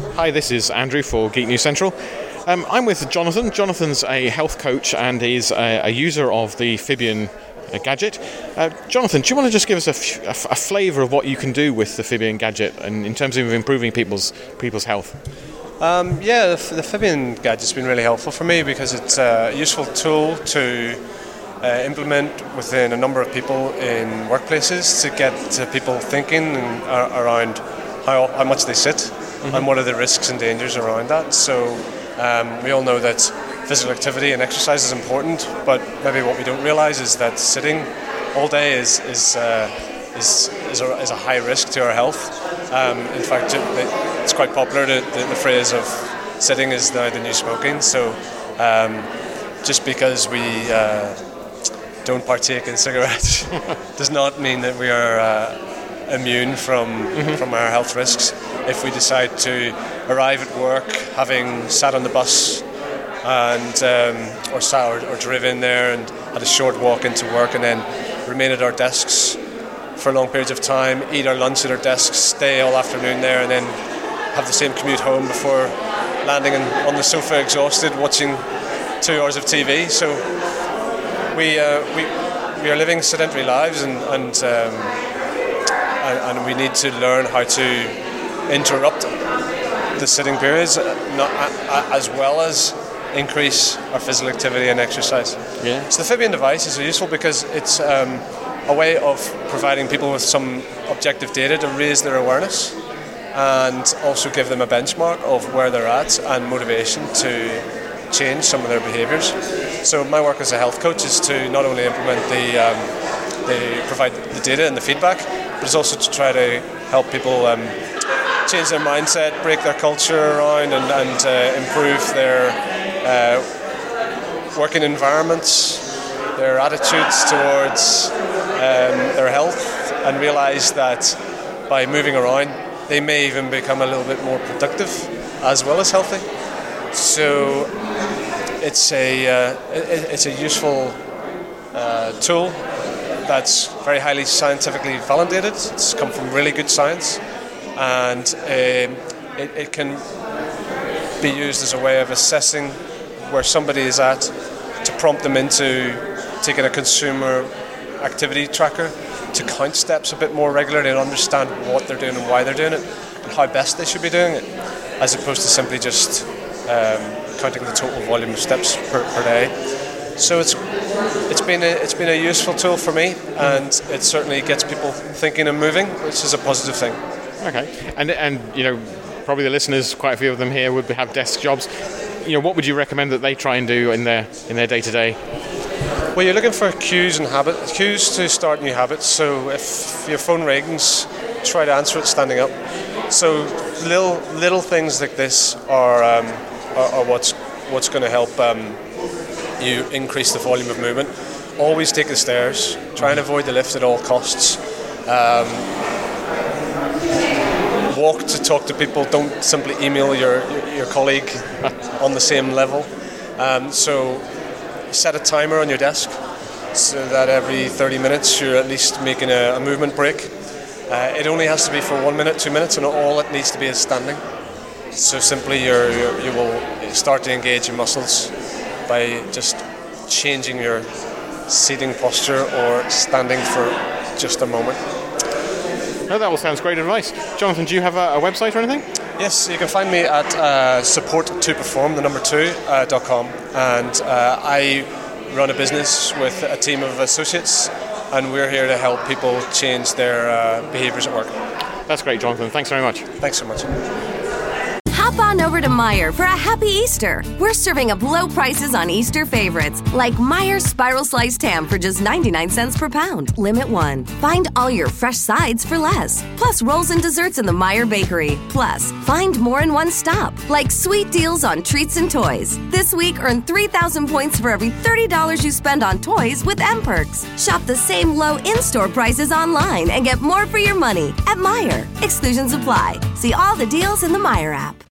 Hi, this is Andrew for Geek News Central. Um, I'm with Jonathan. Jonathan's a health coach and is a, a user of the Fibion uh, gadget. Uh, Jonathan, do you want to just give us a, f- a f- a flavour of what you can do with the Fibion gadget and in terms of improving people's people's health? Um, yeah, the, the Fibion gadget's been really helpful for me because it's a useful tool to uh, implement within a number of people in workplaces to get people thinking around how, how much they sit mm-hmm. and what are the risks and dangers around that. So um, we all know that physical activity and exercise is important, but maybe what we don't realise is that sitting all day is is uh, is, is a, is, a, high risk to our health. Um, in fact, it's quite popular. The, the, the, phrase of sitting is now the new smoking. So um, just because we uh, don't partake in cigarettes does not mean that we are uh, immune from mm-hmm. from our health risks. If we decide to arrive at work having sat on the bus and um, or sat or, or driven there and had a short walk into work and then remain at our desks for long periods of time, eat our lunch at our desks, stay all afternoon there, and then have the same commute home before landing on the sofa exhausted, watching two hours of TV. So we uh, we we are living sedentary lives, and and, um, and, and we need to learn how to interrupt the sitting periods, uh, not, uh, as well as increase our physical activity and exercise. Yeah. So the Fibion device is useful because it's um, a way of providing people with some objective data to raise their awareness and also give them a benchmark of where they're at and motivation to change some of their behaviours. So my work as a health coach is to not only implement the, um, the provide the data and the feedback, but it's also to try to help people um, change their mindset, break their culture around, and, and uh, improve their uh, working environments, their attitudes towards um, their health, and realise that by moving around, they may even become a little bit more productive as well as healthy. So it's a uh, it's a useful uh, tool that's very highly scientifically validated. It's come from really good science, and um, it, it can be used as a way of assessing where somebody is at to prompt them into taking a consumer activity tracker to count steps a bit more regularly and understand what they're doing and why they're doing it and how best they should be doing it, as opposed to simply just um, counting the total volume of steps per, per day. So it's it's been a, it's been a useful tool for me, and it certainly gets people thinking and moving, which is a positive thing. Okay, and and you know probably the listeners, quite a few of them here would have desk jobs. You know, what would you recommend that they try and do in their in their day to day? Well, you're looking for cues and habits, cues to start new habits. So if your phone rings, try to answer it standing up. So little little things like this are. Um, are, are what's what's going to help um, you increase the volume of movement. Always take the stairs. Try and avoid the lift at all costs. Um, walk to talk to people. Don't simply email your your colleague on the same level. Um, so set a timer on your desk so that every 30 minutes you're at least making a, a movement break. Uh, it only has to be for one minute, two minutes, and all it needs to be is standing. So simply you're, you're, you will start to engage your muscles by just changing your seating posture or standing for just a moment. No, that all sounds great advice. Jonathan, do you have a, a website or anything? Yes, you can find me at uh, support to perform the number two uh, dot com, and uh, I run a business with a team of associates, and we're here to help people change their uh, behaviours at work. That's great, Jonathan. Thanks very much. Thanks so much. On over to Meijer for a happy Easter. We're serving up low prices on Easter favorites like Meijer's Spiral Sliced Ham for just 99 cents per pound. Limit one. Find all your fresh sides for less. Plus rolls and desserts in the Meijer Bakery. Plus, find more in one stop, like sweet deals on treats and toys. This week, earn 3,000 points for every $30 you spend on toys with M Perks. Shop the same low in store prices online and get more for your money at Meijer. Exclusions apply. See all the deals in the Meijer app.